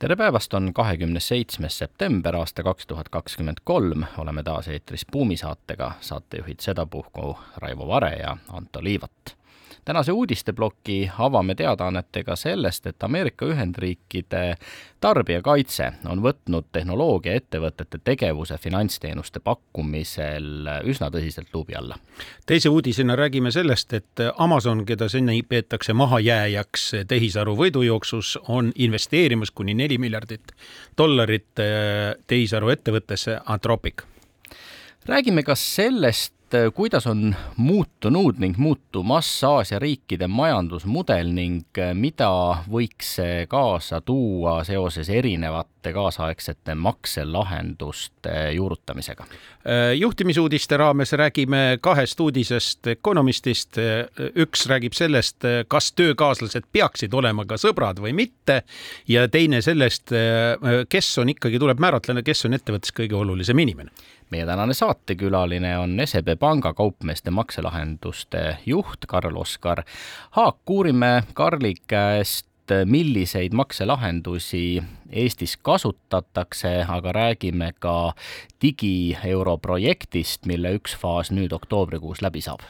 tere päevast, on kahekümne seitsmes september aasta kaks tuhat kakskümmend kolm, oleme taas eetris Buumi saatega, saatejuhid sedapuhku Raivo Vare ja Anto Liivat tänase uudisteploki avame teadaannetega sellest, et Ameerika Ühendriikide tarbijakaitse on võtnud tehnoloogiaettevõtete tegevuse finantsteenuste pakkumisel üsna tõsiselt luubi alla. teise uudisena räägime sellest, et Amazon, keda seni peetakse mahajääjaks tehisaru võidujooksus, on investeerimas kuni neli miljardit dollarit tehisaru ettevõttesse Anthropic räägime ka sellest, et äh, kuidas on muutunud ning muutumas Aasia riikide majandusmudel ning äh, mida võiks see kaasa tuua seoses erinevate kaasaegsete makselahenduste juurutamisega? Äh, juhtimisuudiste raames räägime kahest uudisest Economistist. üks räägib sellest, kas töökaaslased peaksid olema ka sõbrad või mitte ja teine sellest, kes on ikkagi, tuleb määratleda, kes on ettevõttes kõige olulisem inimene meie tänane saatekülaline on SEB Panga kaupmeeste makselahenduste juht Karl-Oskar Haak. uurime Karli käest, milliseid makselahendusi Eestis kasutatakse, aga räägime ka digieuro projektist, mille üks faas nüüd oktoobrikuus läbi saab.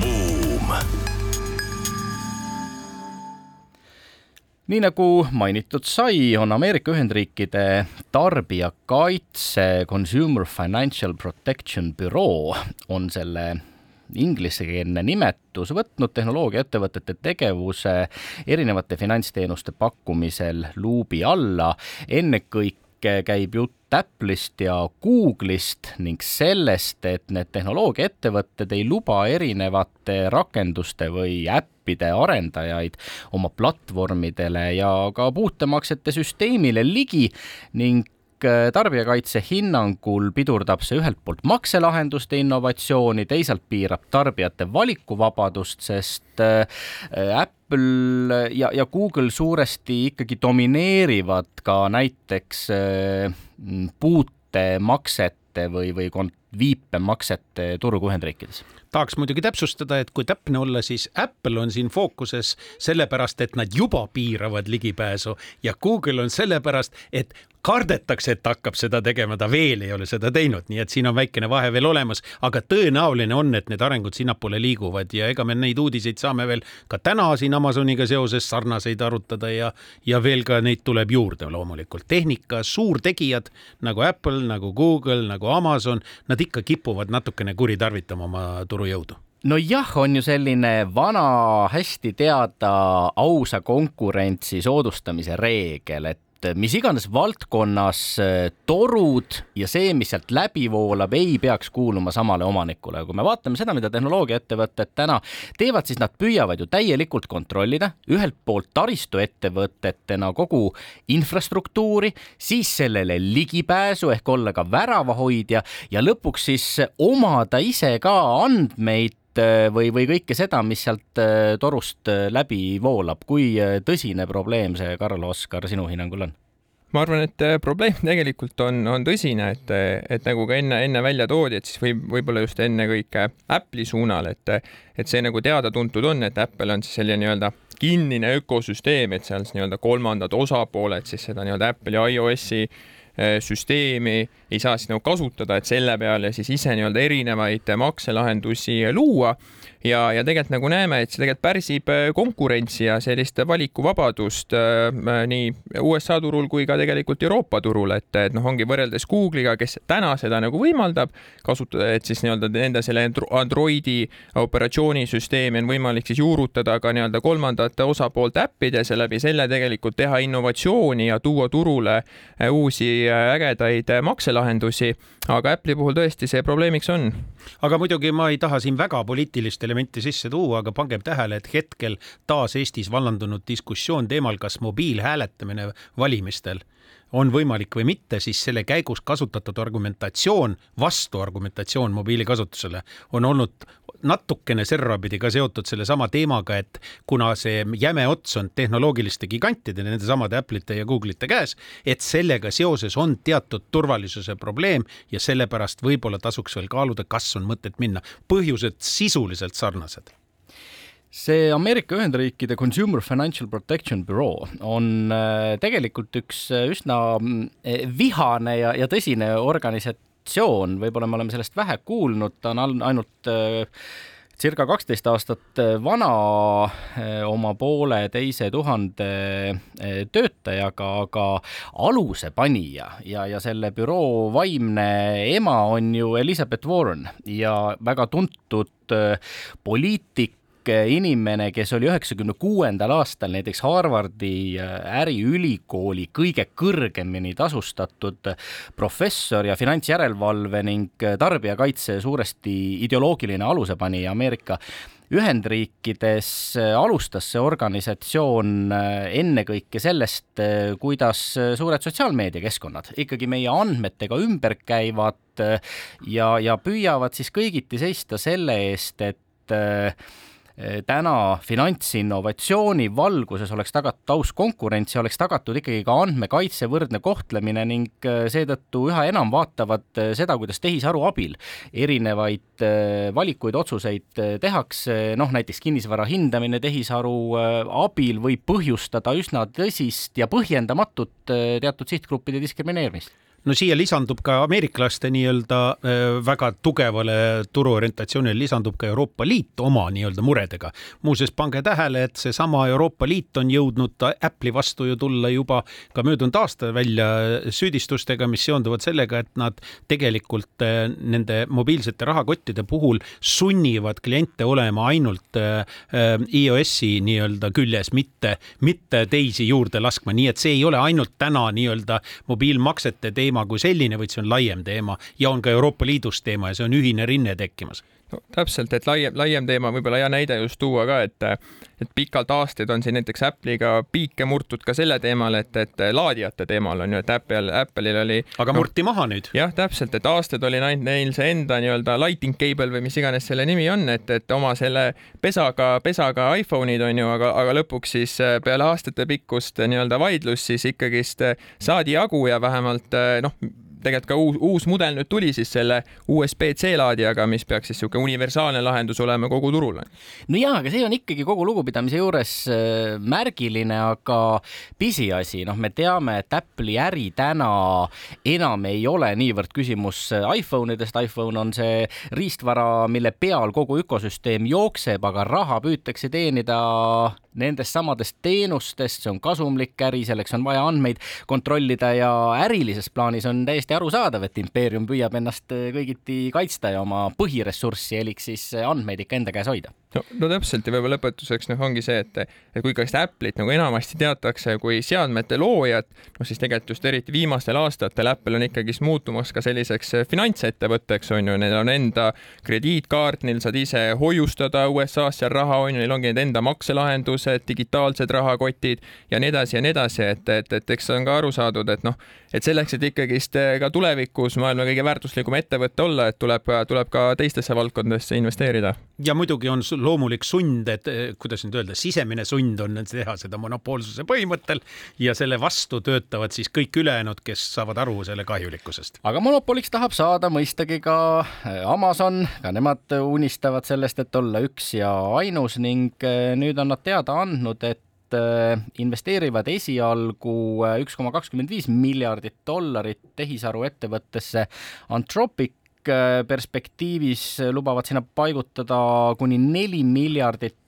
Boom nii nagu mainitud sai, on Ameerika Ühendriikide tarbijakaitse Consumer Financial Protection Bureau on selle ingliskeelne nimetus võtnud tehnoloogiaettevõtete tegevuse erinevate finantsteenuste pakkumisel luubi alla. ennekõike käib jutt Apple'ist ja Google'ist ning sellest, et need tehnoloogiaettevõtted ei luba erinevate rakenduste või äppide arendajaid oma platvormidele ja ka puutemaksete süsteemile ligi ning tarbijakaitse hinnangul pidurdab see ühelt poolt makselahenduste innovatsiooni, teisalt piirab tarbijate valikuvabadust, sest Apple ja, ja Google suuresti ikkagi domineerivad ka näiteks äh, puutemaksete või, või viipemaksete turgu Ühendriikides? Tahaks muidugi täpsustada, et kui täpne olla, siis Apple on siin fookuses sellepärast, et nad juba piiravad ligipääsu ja Google on sellepärast, et kardetakse, et hakkab seda tegema, ta veel ei ole seda teinud, nii et siin on väikene vahe veel olemas, aga tõenäoline on, et need arengud sinnapoole liiguvad ja ega me neid uudiseid saame veel ka täna siin Amazoniga seoses sarnaseid arutada ja, ja veel ka neid tuleb juurde loomulikult. tehnika suurtegijad nagu Apple, nagu Google, nagu Amazon, nad ikka kipuvad natukene kuritarvitama oma turujõudu nojah, on ju selline vana, hästi teada ausa konkurentsi soodustamise reegel, et et mis iganes valdkonnas äh, torud ja see, mis sealt läbi voolab, ei peaks kuuluma samale omanikule. kui me vaatame seda, mida tehnoloogiaettevõtted täna teevad, siis nad püüavad ju täielikult kontrollida ühelt poolt taristuettevõtetena kogu infrastruktuuri, siis sellele ligipääsu ehk olla ka väravahoidja ja lõpuks siis omada ise ka andmeid või, või kõike seda, mis sealt äh, torust äh, läbi voolab. kui tõsine probleem see, Karl-Oskar, sinu hinnangul on? ma arvan, et probleem tegelikult on, on tõsine, et, et nagu ka enne, enne välja toodi, et siis võib, võib-olla just ennekõike Apple'i suunal, et, et see nagu teada-tuntud on, et Apple on siis selline nii-öelda kinnine ökosüsteem, et seal siis nii-öelda kolmandad osapooled siis seda nii-öelda Apple'i iOS-i süsteemi ei saa siis nagu kasutada, et selle peale siis ise nii-öelda erinevaid makselahendusi luua. Ja, ja tegelikult nagu näeme, et see tegelikult pärsib äh, konkurentsi ja sellist valikuvabadust äh, nii USA turul kui ka tegelikult Euroopa turul, et, et noh, ongi võrreldes Google'iga, kes täna seda nagu võimaldab kasutada, et siis nii-öelda nende selle Androidi operatsioonisüsteemi on võimalik siis juurutada ka nii-öelda kolmandate osapoolte äppides ja läbi selle tegelikult teha innovatsiooni ja tuua turule äh, uusi ägedaid makselahendusi. aga Apple'i puhul tõesti see probleemiks on. aga muidugi ma ei taha siin väga poliitilist elementi sisse tuua, aga pangem tähele, et hetkel taas Eestis vallandunud diskussioon teemal, kas mobiilhääletamine valimistel on võimalik või mitte, siis selle käigus kasutatud argumentatsioon, vastuargumentatsioon mobiilikasutusele on olnud natukene servapidi ka seotud sellesama teemaga, et kuna see jäme ots on tehnoloogiliste gigantide, nendesamade Apple'ite ja Google'ite käes, et sellega seoses on teatud turvalisuse probleem ja sellepärast võib-olla tasuks veel kaaluda, kas on mõtet minna. põhjused sisuliselt sarnased see Ameerika Ühendriikide Consumer Financial Protection Bureau on äh, tegelikult üks äh, üsna mm, vihane ja, ja tõsine organisatsioon, võib-olla me oleme sellest vähe kuulnud, ta on ainult äh, circa kaksteist aastat vana, oma pooleteise tuhande töötajaga, aga alusepanija ja, ja selle büroo vaimne ema on ju Elizabeth Warren ja väga tuntud poliitik, inimene, kes oli üheksakümne kuuendal aastal näiteks Harvardi äh, äriülikooli kõige kõrgemini tasustatud professor ja finantsjärelevalve ning tarbijakaitse suuresti ideoloogiline alusepanija Ameerika Ühendriikides äh, alustas see organisatsioon äh, ennekõike sellest, kuidas suured sotsiaalmeediakeskkonnad ikkagi meie andmetega ümber käivad ja, ja püüavad siis kõigiti seista selle eest, et täna finantsinnovatsiooni valguses oleks tagatud aus konkurents ja oleks tagatud ikkagi ka andmekaitse võrdne kohtlemine ning eh, seetõttu üha enam vaatavad eh, seda, kuidas tehisaru abil erinevaid valikuid, otsuseid tehakse, noh näiteks kinnisvara hindamine tehisaru abil võib põhjustada üsna tõsist ja põhjendamatut teatud sihtgruppide diskrimineerimist no siia lisandub ka ameeriklaste nii-öelda äh, väga tugevale turuorientatsioonile lisandub ka Euroopa Liit oma nii-öelda muredega. muuseas, pange tähele, et seesama Euroopa Liit on jõudnud Apple'i vastu ju tulla juba ka möödunud aastal välja süüdistustega, mis seonduvad sellega, et nad tegelikult äh, nende mobiilsete rahakottide puhul sunnivad kliente olema ainult äh, iOS-i nii-öelda küljes, mitte, mitte teisi juurde laskma, nii et see ei ole ainult täna nii-öelda mobiilmaksete teema, teema kui selline, vaid see on laiem teema ja on ka Euroopa Liidus teema ja see on ühine rinne tekkimas no täpselt, et laiem, laiem teema, võib-olla hea näide just tuua ka, et et pikalt aastaid on siin näiteks Apple'iga piike murtud ka selle teemal, et, et laadijate teemal on ju, et Apple, Apple'il oli. aga no, murti maha nüüd. jah, täpselt, et aastaid oli ainult neil see enda nii-öelda lighting cable või mis iganes selle nimi on, et, et oma selle pesaga, pesaga iPhone'id on ju, aga, aga lõpuks siis peale aastate pikkust nii-öelda vaidlust siis ikkagist saadi jagu ja vähemalt noh tegelikult ka uus, uus mudel nüüd tuli siis selle USB-C laadijaga, mis peaks siis niisugune universaalne lahendus olema kogu turul. no jaa, aga see on ikkagi kogu lugupidamise juures äh, märgiline, aga pisiasi, noh, me teame, et Apple'i äri täna enam ei ole niivõrd küsimus äh, iPhone idest, iPhone on see riistvara, mille peal kogu ökosüsteem jookseb, aga raha püütakse teenida nendest samadest teenustest, see on kasumlik äri, selleks on vaja andmeid kontrollida ja ärilises plaanis on täiesti arusaadav, et impeerium püüab ennast kõigiti kaitsta ja oma põhiressurssi elik siis andmeid ikka enda käes hoida no, no täpselt ja võib-olla lõpetuseks noh, ongi see, et, et kui ikka seda Apple'it nagu enamasti teatakse kui seadmete loojat, noh siis tegelikult just eriti viimastel aastatel Apple on ikkagist muutumas ka selliseks finantsettevõtteks on ju, neil on enda krediitkaart, neil saad ise hoiustada USA-s seal raha on ju, neil ongi need enda makselahendused, digitaalsed rahakotid ja nii edasi ja nii edasi, et, et, et eks on ka aru saadud, et noh, et selleks, et ikkagist ka tulevikus maailma kõige väärtuslikum ettevõte olla, et tuleb, tuleb ka teistesse valdkondadesse investeerida. ja muidugi on sul loomulik sund, et eh, kuidas nüüd öelda, sisemine sund on teha seda monopoolsuse põhimõttel ja selle vastu töötavad siis kõik ülejäänud, kes saavad aru selle kahjulikkusest. aga monopoliks tahab saada mõistagi ka eh, Amazon, ka nemad unistavad sellest, et olla üks ja ainus ning eh, nüüd on nad teada andnud, et investeerivad esialgu üks koma kakskümmend viis miljardit dollarit tehisaruettevõttesse Anthropic perspektiivis lubavad sinna paigutada kuni neli miljardit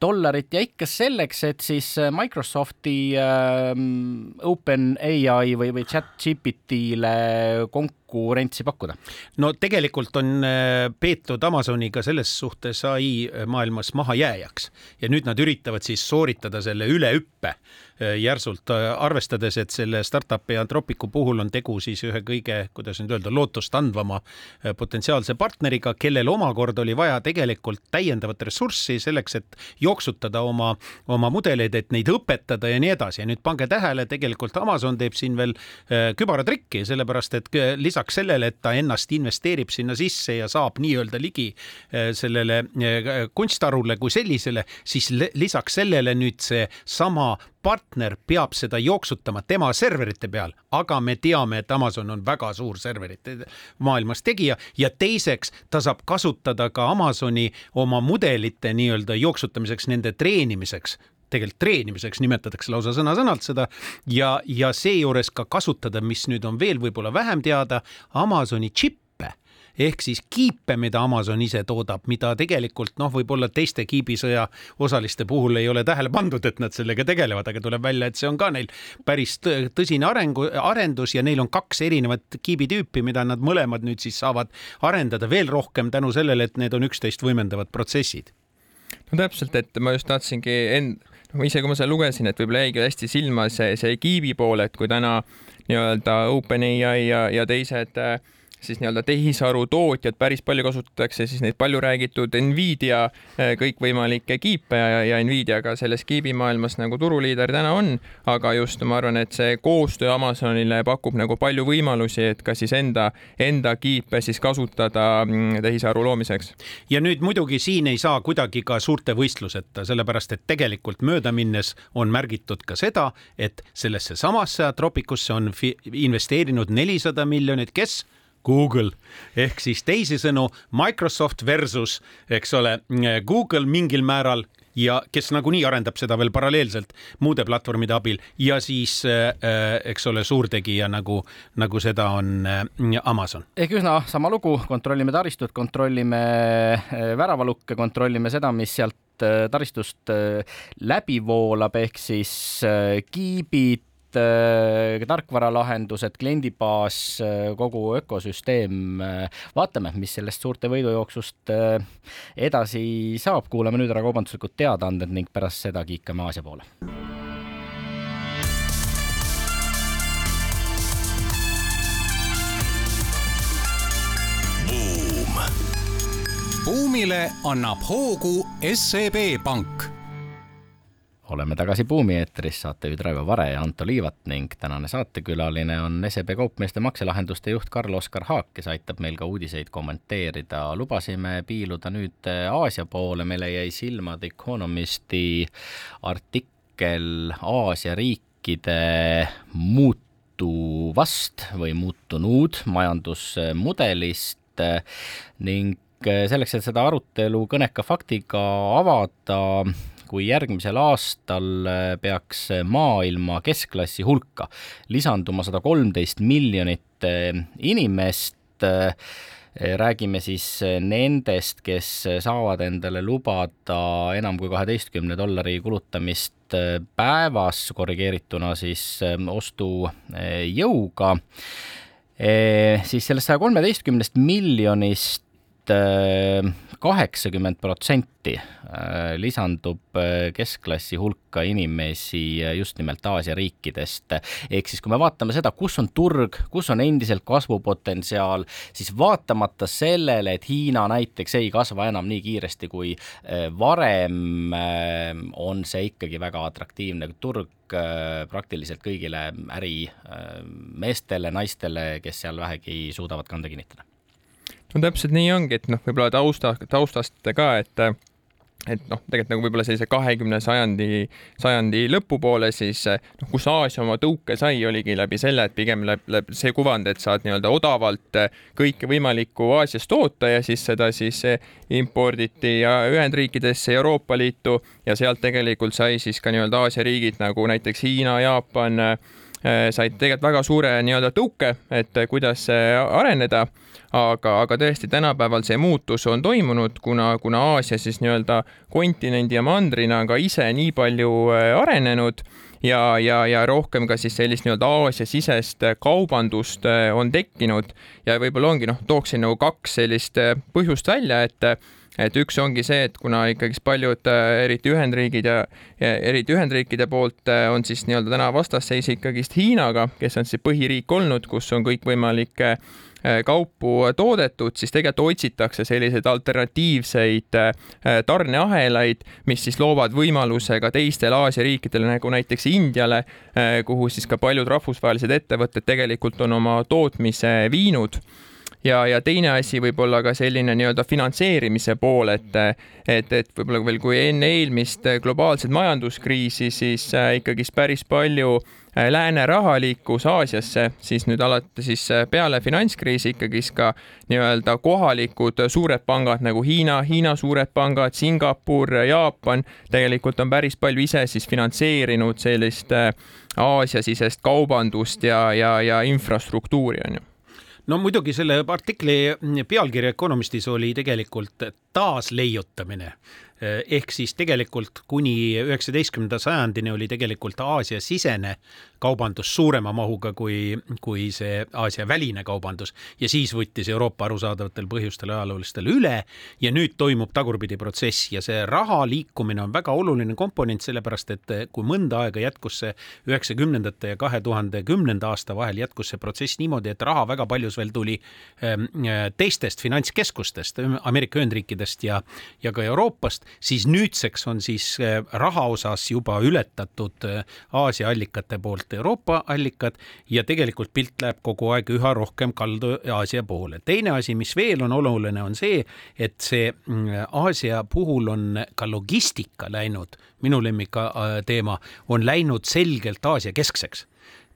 dollarit ja ikka selleks, et siis Microsofti äh, OpenAI või, või chat-GPT-le konkurentsi pakkuda? no tegelikult on äh, peetud Amazoniga selles suhtes ai maailmas mahajääjaks ja nüüd nad üritavad siis sooritada selle ülehüppe Äh, järsult, äh, arvestades, et selle startup'i Anthropicu puhul on tegu siis ühe kõige, kuidas nüüd öelda, lootustandvama äh, potentsiaalse partneriga, kellel omakorda oli vaja tegelikult täiendavat ressurssi selleks, selleks, et jooksutada oma, oma mudeleid, et neid õpetada ja nii edasi. Ja nüüd pange tähele, tegelikult Amazon teeb siin veel äh, kübaratrikki, sellepärast et äh, lisaks sellele, et ta ennast investeerib sinna sisse ja saab nii-öelda ligi sellele kunstharule kui sellisele, siis lisaks sellele nüüd seesama partner peab seda jooksutama tema serverite peal, aga me teame, et Amazon on väga suur serverite maailmas tegija. Ja teiseks ta saab kasutada ka Amazoni oma mudelite nii-öelda jooksutamiseks, nende treenimiseks. Tegelikult treenimiseks nimetatakse lausa sõna-sõnalt seda. Ja, ja seejuures ka kasutada, mis nüüd on veel võib-olla vähem teada, Amazoni džipp ehk siis kiipe, mida Amazon ise toodab, mida tegelikult noh, võib-olla teiste kiibisõja osaliste puhul ei ole tähele pandud, et nad sellega tegelevad, aga tuleb välja, et see on ka neil päris tõsine arengu, arendus ja neil on kaks erinevat kiibitüüpi, mida nad mõlemad nüüd siis saavad arendada veel rohkem tänu sellele, et need on üksteist võimendavad protsessid. no täpselt, et ma just tahtsingi end-, no ise, kui ma seda lugesin, et võib-olla jäigi hästi silma see, see kiibi pool, et kui täna nii-öelda OpenAI ja, ja teised äh, siis nii-öelda tehisaru tootjad päris palju kasutatakse siis neid palju räägitud Nvidia eh, kõikvõimalikke kiipe ja, ja Nvidia ka selles kiibimaailmas nagu turuliider täna on, aga just ma arvan, et see koostöö Amazonile pakub nagu palju võimalusi, et ka siis enda, enda kiipe siis kasutada mm, tehisaru loomiseks. ja nüüd muidugi siin ei saa kuidagi ka suurte võistluseta, sellepärast et tegelikult mööda minnes on märgitud ka seda, et sellesse samasse Tropikusse on investeerinud nelisada miljonit, kes Google ehk siis teisisõnu Microsoft versus, eks ole, Google mingil määral ja kes nagunii arendab seda veel paralleelselt muude platvormide abil ja siis äh, eks ole, suurtegija nagu, nagu seda on äh, Amazon. ehk üsna sama lugu, kontrollime taristut, kontrollime äh, väravalukke, kontrollime seda, mis sealt taristust läbi voolab, ehk siis kiibid tarkvaralahendused, kliendibaas, äh, kogu ökosüsteem. Äh, vaatame, mis sellest suurte võidujooksust äh, edasi saab, kuulame nüüd ära kaubanduslikud teadaanded ning pärast seda kiikame Aasia poole. buumile annab hoogu SEB Pank oleme tagasi Buumi eetris, saatejuhid Raivo Vare ja Anto Liivat ning tänane saatekülaline on SEB Kaupmeeste makselahenduste juht Karl-Oskar Haak, kes aitab meil ka uudiseid kommenteerida. lubasime piiluda nüüd Aasia poole, meile jäi silma The Economisti artikkel Aasia riikide muutuvast või muutunud majandusmudelist ning selleks, et seda arutelu kõneka faktiga avada, kui järgmisel aastal äh, peaks maailma keskklassi hulka lisanduma sada kolmteist miljonit äh, inimest, äh, räägime siis nendest, kes saavad endale lubada enam kui kaheteistkümne dollari kulutamist päevas, korrigeerituna siis ostujõuga, siis sellest saja kolmeteistkümnest miljonist kaheksakümmend protsenti äh, lisandub äh, keskklassi hulka inimesi äh, just nimelt Aasia riikidest. ehk siis, kui me vaatame seda, kus on turg, kus on endiselt kasvupotentsiaal, siis vaatamata sellele, et Hiina näiteks ei kasva enam nii kiiresti kui varem, on see ikkagi väga atraktiivne turg praktiliselt kõigile ärimeestele, naistele, kes seal vähegi suudavad kanda kinnitada no täpselt nii ongi, et noh, võib-olla tausta, taustast ka, et et noh, tegelikult nagu võib-olla sellise kahekümne sajandi, sajandi lõpupoole siis noh, kus Aasia oma tõuke sai, oligi läbi selle, et pigem läbi, läbi see kuvand, et saad nii-öelda odavalt kõike võimalikku Aasiast toota ja siis seda siis imporditi Ühendriikidesse, Euroopa Liitu ja sealt tegelikult sai siis ka nii-öelda Aasia riigid nagu näiteks Hiina, Jaapan said tegelikult väga suure nii-öelda tõuke, et kuidas areneda. Aga, aga tõesti tänapäeval see muutus on toimunud, kuna, kuna Aasia siis nii-öelda kontinendi ja mandrina on ka ise nii palju äh, arenenud ja, ja, ja rohkem ka siis sellist nii-öelda Aasia-sisest kaubandust äh, on tekkinud. Ja võib-olla ongi noh, tooksin nagu kaks sellist äh, põhjust välja, et et üks ongi see, et kuna ikkagist paljud, eriti Ühendriigid ja, ja eriti Ühendriikide poolt on siis nii-öelda täna vastasseis ikkagist Hiinaga, kes on siis põhiriik olnud, kus on kõikvõimalikke kaupu toodetud, siis tegelikult otsitakse selliseid alternatiivseid tarneahelaid, mis siis loovad võimaluse ka teistele Aasia riikidele nagu näiteks Indiale, kuhu siis ka paljud rahvusvahelised ettevõtted tegelikult on oma tootmise viinud ja, ja teine asi võib-olla ka selline nii-öelda finantseerimise pool, et, et, et võib-olla veel, kui enne eelmist globaalset majanduskriisi, siis äh, ikkagist päris palju äh, lääne raha liikus Aasiasse, siis nüüd alati siis äh, peale finantskriisi ikkagist ka nii-öelda kohalikud suured pangad nagu Hiina, Hiina suured pangad, Singapur, Jaapan tegelikult on päris palju ise siis finantseerinud sellist Aasia-sisest kaubandust ja, ja, ja infrastruktuuri on ju no muidugi selle artikli pealkiri Economistis oli tegelikult taasleiutamine. Eh, ehk siis tegelikult kuni üheksateistkümnenda sajandini oli tegelikult Aasia-sisene kaubandus suurema mahuga kui, kui see Aasia-väline kaubandus. Ja siis võttis Euroopa arusaadavatel põhjustel ajaloolistel üle ja nüüd toimub tagurpidi protsess. Ja see raha liikumine on väga oluline komponent, sellepärast et kui mõnda aega jätkus see üheksakümnendate ja kahe tuhande kümnenda aasta vahel jätkus see protsess niimoodi, et raha väga paljus veel tuli ehm, teistest finantskeskustest, Ameerika Ühendriikidest ja, ja ka Euroopast, siis nüüdseks on siis äh, raha osas juba ületatud äh, Aasia allikate poolt Euroopa allikad ja tegelikult pilt läheb kogu aeg üha rohkem kaldu Aasia poole. teine asi, mis veel on oluline, on see, et see mm, Aasia puhul on ka logistika läinud, minu lemmik äh, teema, on läinud selgelt Aasia keskseks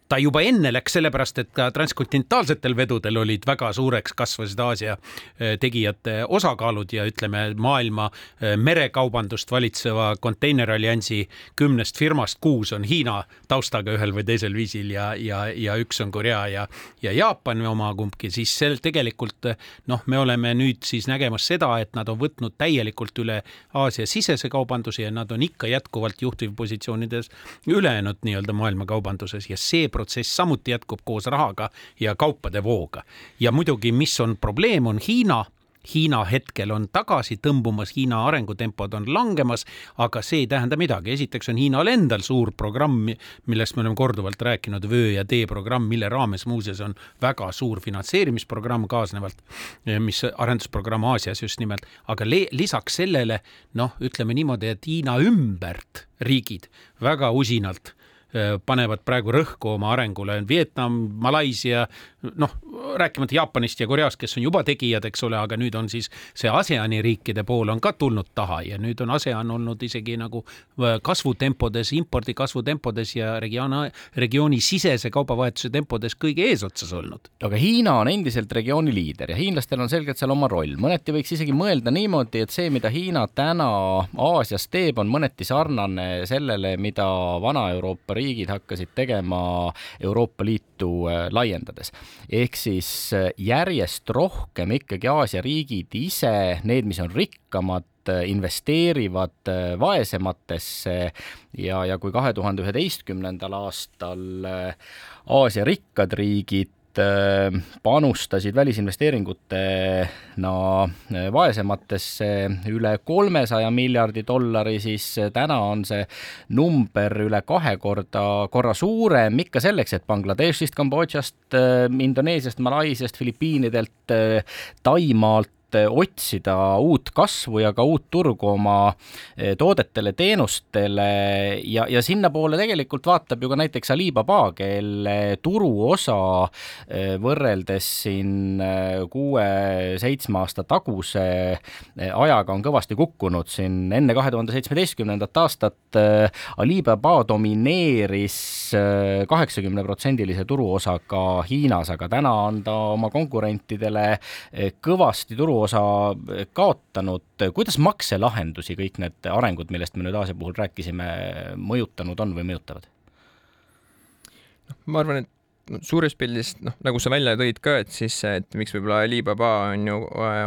ta juba enne läks sellepärast, et ka transkontinentaalsetel vedudel olid väga suureks kasvasid Aasia eh, tegijate osakaalud ja ütleme, maailma eh, merekaubandust valitseva konteineralliansi kümnest firmast kuus on Hiina taustaga ühel või teisel viisil ja, ja, ja üks on Korea ja, ja Jaapan oma kumbki, siis sel tegelikult noh, me oleme nüüd siis nägemas seda, et nad on võtnud täielikult üle Aasia sisese kaubanduse ja nad on ikka jätkuvalt juhtivpositsioonides ülejäänud nii-öelda maailmakaubanduses ja see protsess samuti jätkub koos rahaga ja kaupade vooga. ja muidugi, mis on probleem, on Hiina Hiina hetkel on tagasi tõmbumas, Hiina arengutempod on langemas, aga see ei tähenda midagi. esiteks on Hiinal endal suur programm, millest me oleme korduvalt rääkinud, vöö ja tee programm, mille raames muuseas on väga suur finantseerimisprogramm kaasnevalt, mis arendusprogramm Aasias just nimelt, aga lisaks sellele noh, ütleme niimoodi, et Hiina ümbert riigid väga usinalt panevad praegu rõhku oma arengule, Vietnam, Malaisia, noh, rääkimata Jaapanist ja Koreast, kes on juba tegijad, eks ole, aga nüüd on siis see ASEAN-i riikide pool on ka tulnud taha ja nüüd on ASEAN olnud isegi nagu äh, kasvutempodes, impordi kasvutempodes ja regioona, regiooni sisese kaubavahetuse tempodes kõige eesotsas olnud. aga Hiina on endiselt regiooni liider ja hiinlastel on selgelt seal oma roll, mõneti võiks isegi mõelda niimoodi, et see, mida Hiina täna Aasias teeb, on mõneti sarnane sellele, mida Vana-Euroopa riigid hakkasid tegema Euroopa Liitu äh, laiendades. ehk siis äh, järjest rohkem ikkagi Aasia riigid ise, need, mis on rikkamad, äh, investeerivad vaesematesse ja, ja kui kahe tuhande üheteistkümnendal aastal Aasia rikkad riigid panustasid välisinvesteeringutena no, vaesematesse üle kolmesaja miljardi dollari, siis täna on see number üle kahe korda, korra suurem, ikka selleks, et Bangladeshist, Kambodžast, äh, Indoneesiast, Malaisiast, Filipiinidelt, äh, Taimaalt et otsida uut kasvu ja ka uut turgu oma eh, toodetele, teenustele ja, ja sinnapoole tegelikult vaatab ju ka näiteks Alibaba, kelle turuosa eh, võrreldes siin eh, kuue-seitsme aasta taguse ajaga on kõvasti kukkunud. Siin enne kahe tuhande seitsmeteistkümnendat aastat Alibaba domineeris kaheksakümneprotsendilise turuosaga Hiinas, aga täna on ta oma konkurentidele kõvasti turu turuosa kaotanud, kuidas makselahendusi kõik need arengud, millest me nüüd Aasia puhul rääkisime, mõjutanud on või mõjutavad? noh, ma arvan, et suures pildis, noh, nagu sa välja tõid ka, et siis, et miks võib-olla Alibaba on ju,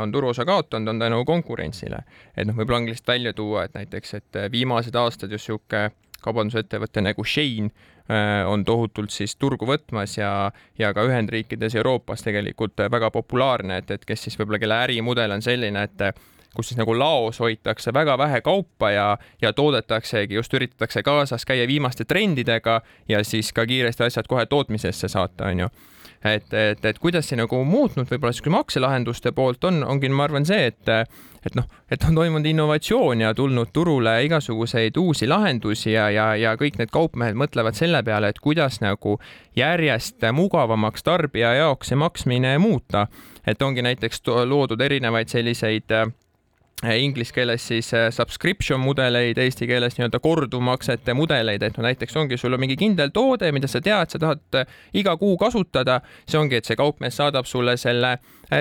on turuosa kaotanud, on tänu konkurentsile. et noh, võib-olla on lihtsalt välja tuua, et näiteks, et viimased aastad just niisugune kaubandusettevõte nagu Äh, on tohutult siis turgu võtmas ja, ja ka Ühendriikides, Euroopas tegelikult väga populaarne, et, et kes siis võib-olla, kelle ärimudel on selline, et kus siis nagu laos hoitakse väga vähe kaupa ja, ja toodetaksegi, just üritatakse kaasas käia viimaste trendidega ja siis ka kiiresti asjad kohe tootmisesse saata, onju et, et, et kuidas see nagu muutnud võib-olla sihuke makselahenduste poolt on, ongi, ma arvan, see, et, et noh, et on toimunud innovatsioon ja tulnud turule igasuguseid uusi lahendusi ja, ja, ja kõik need kaupmehed mõtlevad selle peale, et kuidas nagu järjest mugavamaks tarbija jaoks see maksmine muuta. et ongi näiteks loodud erinevaid selliseid äh, inglise keeles siis äh, subscription mudeleid, eesti keeles nii-öelda korduvmaksete mudeleid, et no näiteks ongi, sul on mingi kindel toode, mida sa tead, sa tahad äh, iga kuu kasutada, see ongi, et see kaupmees saadab sulle selle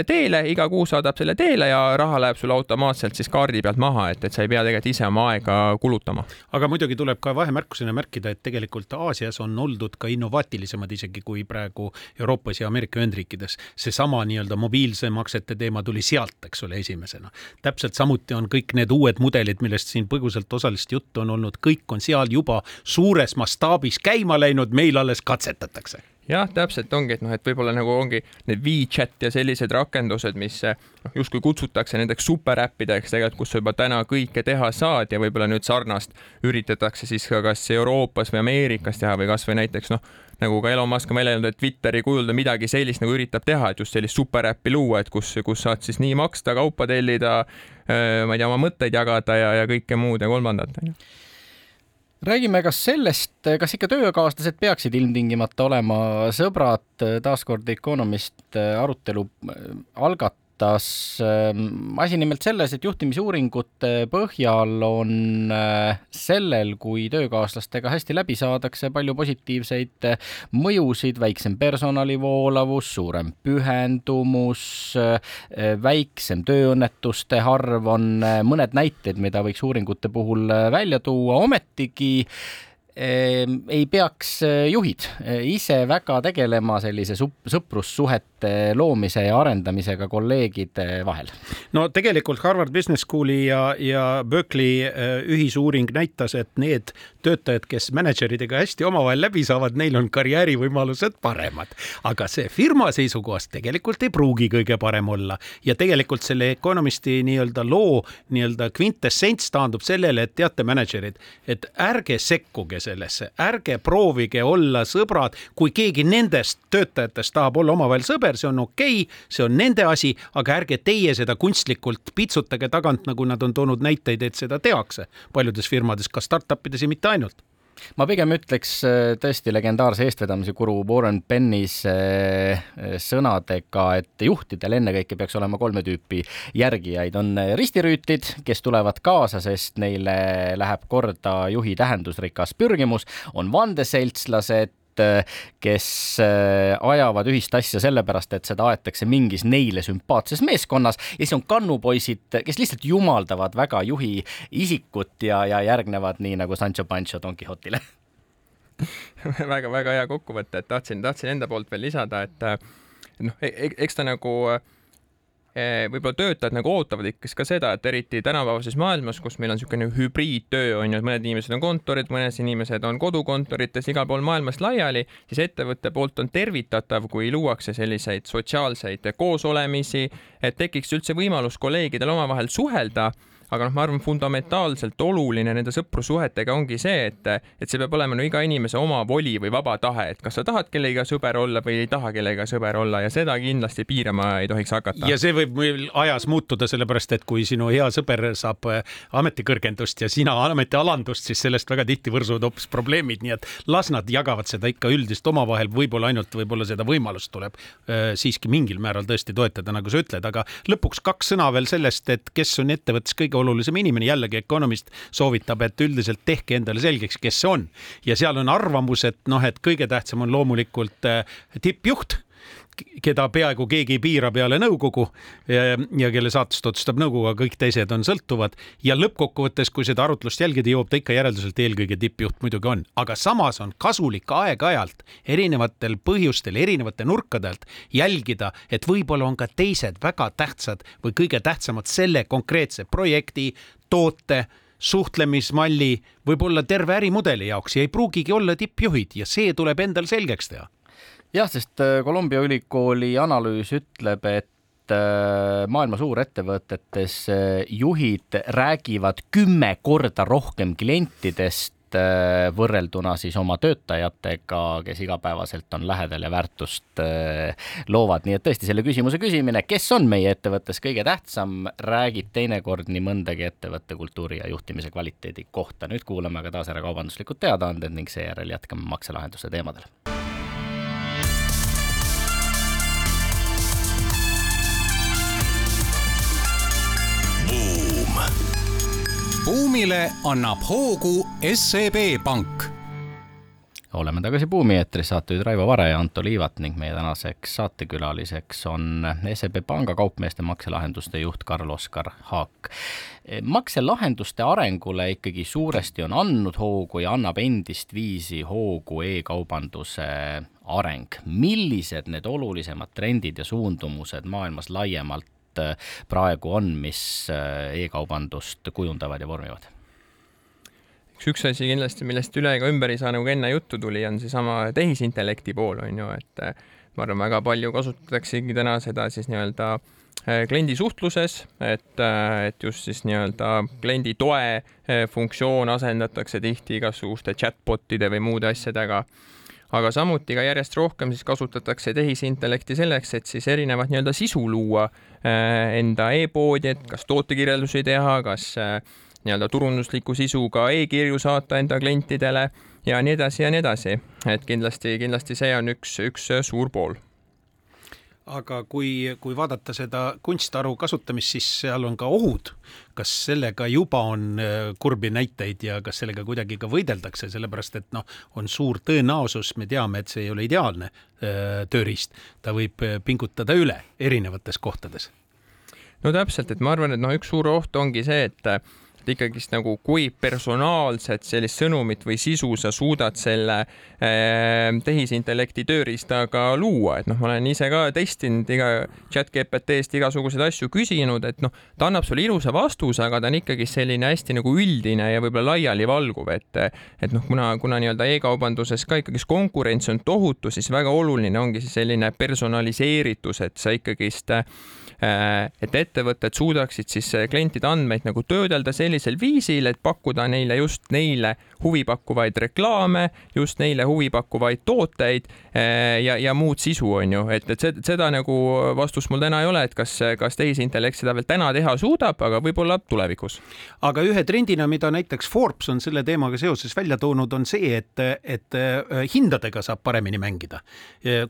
teele, iga kuu saadab selle teele ja raha läheb sul automaatselt siis kaardi pealt maha, et, et sa ei pea tegelikult ise oma aega kulutama. aga muidugi tuleb ka vahemärkusena märkida, et tegelikult Aasias on oldud ka innovaatilisemad isegi kui praegu Euroopas ja Ameerika Ühendriikides. seesama nii-öelda mobiilse maksete teema tuli sealt, eks ole, esimesena. täpselt samuti on kõik need uued mudelid, millest siin põgusalt osaliselt juttu on olnud, kõik on seal juba suures mastaabis käima läinud, meil alles katsetatakse jah, täpselt ongi, et noh, et võib-olla nagu ongi need WeChat ja sellised rakendused, mis noh, justkui kutsutakse nendeks superäppideks tegelikult, kus sa juba täna kõike teha saad ja võib-olla nüüd sarnast üritatakse siis ka kas Euroopas või Ameerikas teha või kasvõi näiteks noh, nagu ka Elon Musk on välja öelnud, et Twitteri kujul ta midagi sellist nagu üritab teha, et just sellist superäppi luua, et kus, kus saad siis nii maksta, kaupa tellida, ma ei tea, oma mõtteid jagada ja, ja kõike muud ja kolmandat, onju räägime ka sellest, kas ikka töökaaslased peaksid ilmtingimata olema sõbrad, taaskord Economist arutelu algat-, arutas ähm, asi nimelt selles, et juhtimisuuringute põhjal on äh, sellel, kui töökaaslastega hästi läbi saadakse, palju positiivseid äh, mõjusid, väiksem personalivoolavus, suurem pühendumus, äh, väiksem tööõnnetuste arv on mõned näited, mida võiks uuringute puhul välja tuua, ometigi Ehm, ei peaks eh, juhid eh, ise väga tegelema sellise sõprussuhete loomise ja arendamisega kolleegide vahel? no tegelikult Harvard Business School'i ja, ja Berkeley eh, ühisuuring näitas, et need töötajad, kes mänedžeridega hästi omavahel läbi saavad, neil on karjäärivõimalused paremad. aga see firma seisukohast tegelikult ei pruugi kõige parem olla ja tegelikult selle Economisti nii-öelda loo nii-öelda kvintessents taandub sellele, et teate, mänedžerid, et ärge sekkuge sellesse, ärge proovige olla sõbrad, kui keegi nendest töötajatest tahab olla omavahel sõber, see on okei okay,, see on nende asi, aga ärge teie seda kunstlikult pitsutage tagant, nagu nad on toonud näiteid, et seda tehakse. Paljudes firmades, ka startup ides ja mitte ainult ma pigem ütleks äh, tõesti legendaarse eestvedamise guru Warren Bennise äh, sõnadega, et juhtidel ennekõike peaks olema kolme tüüpi järgijaid. on ristirüütid, kes tulevad kaasa, sest neile läheb korda juhi tähendusrikas pürgimus, on vandeseltslased, Äh, kes äh, ajavad ühist asja sellepärast, et seda aetakse mingis neile sümpaatses meeskonnas ja siis on kannupoisid, kes lihtsalt jumaldavad väga juhi isikut ja, ja järgnevad nii nagu Sancho Pancho Don Quixotile. Väga-väga hea kokkuvõte, et tahtsin, tahtsin enda poolt veel lisada, et noh, e-, e-, eks ta nagu äh, võib-olla töötajad nagu ootavad ikka ka seda, et eriti tänapäevases maailmas, kus meil on niisugune hübriidtöö on ju, et mõned inimesed on kontorid, mõned inimesed on kodukontorites igal pool maailmas laiali, siis ettevõtte poolt on tervitatav, kui luuakse selliseid sotsiaalseid koosolemisi, et tekiks üldse võimalus kolleegidel omavahel suhelda aga noh, ma arvan, fundamentaalselt oluline nende sõprussuhetega ongi see, et, et see peab olema no iga inimese oma voli või vaba tahe, et kas sa tahad kellegagi sõber olla või ei taha kellegagi sõber olla ja seda kindlasti piirama ei tohiks hakata. ja see võib meil ajas muutuda, sellepärast et kui sinu hea sõber saab äh, ametikõrgendust ja sina ametialandust, siis sellest väga tihti võrsuvad hoopis probleemid, nii et las nad jagavad seda ikka üldist omavahel, võib-olla ainult võib-olla seda võimalust tuleb äh, siiski mingil määral tõesti toetada, nagu sa ütled, aga lõpuks kaks sõna veel sellest, et kes on ettevõttes kõige olulisem inimene, jällegi Economist soovitab, et üldiselt tehke endale selgeks, kes see on. ja seal on arvamus, et noh, et kõige tähtsam on loomulikult äh, tippjuht keda peaaegu keegi ei piira peale nõukogu ja, ja kelle saatust otsustab nõukogu, aga kõik teised on sõltuvad. ja lõppkokkuvõttes, kui seda arutlust jälgida, jõuab ta ikka järelduselt, eelkõige tippjuht muidugi on, aga samas on kasulik aeg-ajalt erinevatel põhjustel, erinevate nurkade alt jälgida, et võib-olla on ka teised väga tähtsad või kõige tähtsamad selle konkreetse projekti, toote suhtlemismalli, võib-olla terve ärimudeli jaoks ja ei pruugigi olla tippjuhid ja see tuleb endal selgeks teha jah, sest äh, Columbia ülikooli analüüs ütleb, et äh, maailma suurettevõtetes äh, juhid räägivad kümme korda rohkem klientidest võrrelduna siis oma töötajatega, kes igapäevaselt on lähedal ja väärtust loovad, nii et tõesti selle küsimuse küsimine, kes on meie ettevõttes kõige tähtsam, räägib teinekord nii mõndagi ettevõtte kultuuri ja juhtimise kvaliteedi kohta. nüüd kuulame aga taas ära kaubanduslikud teadaanded ning seejärel jätkame makselahenduste teemadel buumile annab hoogu SEB Pank. oleme tagasi Buumi eetris, saatejuhid Raivo Vare ja Anto Liivat ning meie tänaseks saatekülaliseks on SEB Panga kaupmeeste makselahenduste juht Karl-Oskar Haak. makselahenduste arengule ikkagi suuresti on andnud hoogu ja annab endist viisi hoogu e-kaubanduse areng. millised need olulisemad trendid ja suundumused maailmas laiemalt Äh, praegu on, mis äh, e-kaubandust kujundavad ja vormivad? üks, üks asi kindlasti, millest üle ega ümber ei saa, nagu enne juttu tuli, on seesama tehisintellekti pool, on ju, et äh, ma arvan, väga palju kasutataksegi täna seda siis nii-öelda kliendi suhtluses, et, et just siis nii-öelda kliendi toe funktsioon asendatakse tihti igasuguste chatbot'ide või muude asjadega aga samuti ka järjest rohkem siis kasutatakse tehisintellekti selleks, et siis erinevat nii-öelda sisu luua äh, enda e-poodi, et kas tootekirjeldusi teha, kas äh, nii-öelda turundusliku sisuga e-kirju saata enda klientidele ja nii edasi ja nii edasi. et kindlasti, kindlasti see on üks, üks suur pool aga kui, kui vaadata seda kunstharu kasutamist, siis seal on ka ohud. kas sellega juba on äh, kurbi näiteid ja kas sellega kuidagi ka võideldakse, sellepärast et noh, on suur tõenäosus, me teame, et see ei ole ideaalne äh, tööriist, ta võib äh, pingutada üle erinevates kohtades. no täpselt, et ma arvan, et noh, üks suur oht ongi see, et et ikkagist nagu kui personaalset sellist sõnumit või sisu sa suudad selle äh, tehisintellekti tööriistaga luua, et noh, ma olen ise ka testinud iga chat GPT-st igasuguseid asju küsinud, et noh, ta annab sulle ilusa vastuse, aga ta on ikkagi selline hästi nagu üldine ja võib-olla laialivalguv, et et noh, kuna, kuna nii-öelda e-kaubanduses ka ikkagist konkurents on tohutu, siis väga oluline ongi siis selline personaliseeritus, et sa ikkagist äh, et ettevõtted suudaksid siis äh, klientide andmeid nagu töödelda sellisel viisil, et pakkuda neile just neile huvipakkuvaid reklaame, just neile huvipakkuvaid tooteid äh, ja, ja muud sisu, on ju, et, et seda nagu vastust mul täna ei ole, et kas, kas tehisintellekt seda veel täna teha suudab, aga võib-olla tulevikus. aga ühe trendina, mida näiteks Forbes on selle teemaga seoses välja toonud, on see, et, et hindadega saab paremini mängida.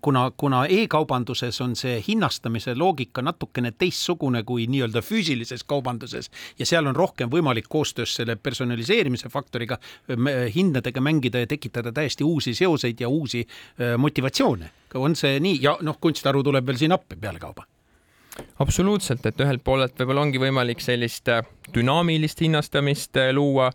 kuna, kuna e-kaubanduses on see hinnastamise loogika natuke natukene teistsugune kui nii-öelda füüsilises kaubanduses ja seal on rohkem võimalik koostöös selle personaliseerimise faktoriga hindadega mängida ja tekitada täiesti uusi seoseid ja uusi motivatsioone. on see nii ja noh, kunstiharu tuleb veel siin appi pealekauba absoluutselt, et ühelt poolelt võib-olla ongi võimalik sellist äh, dünaamilist hinnastamist äh, luua,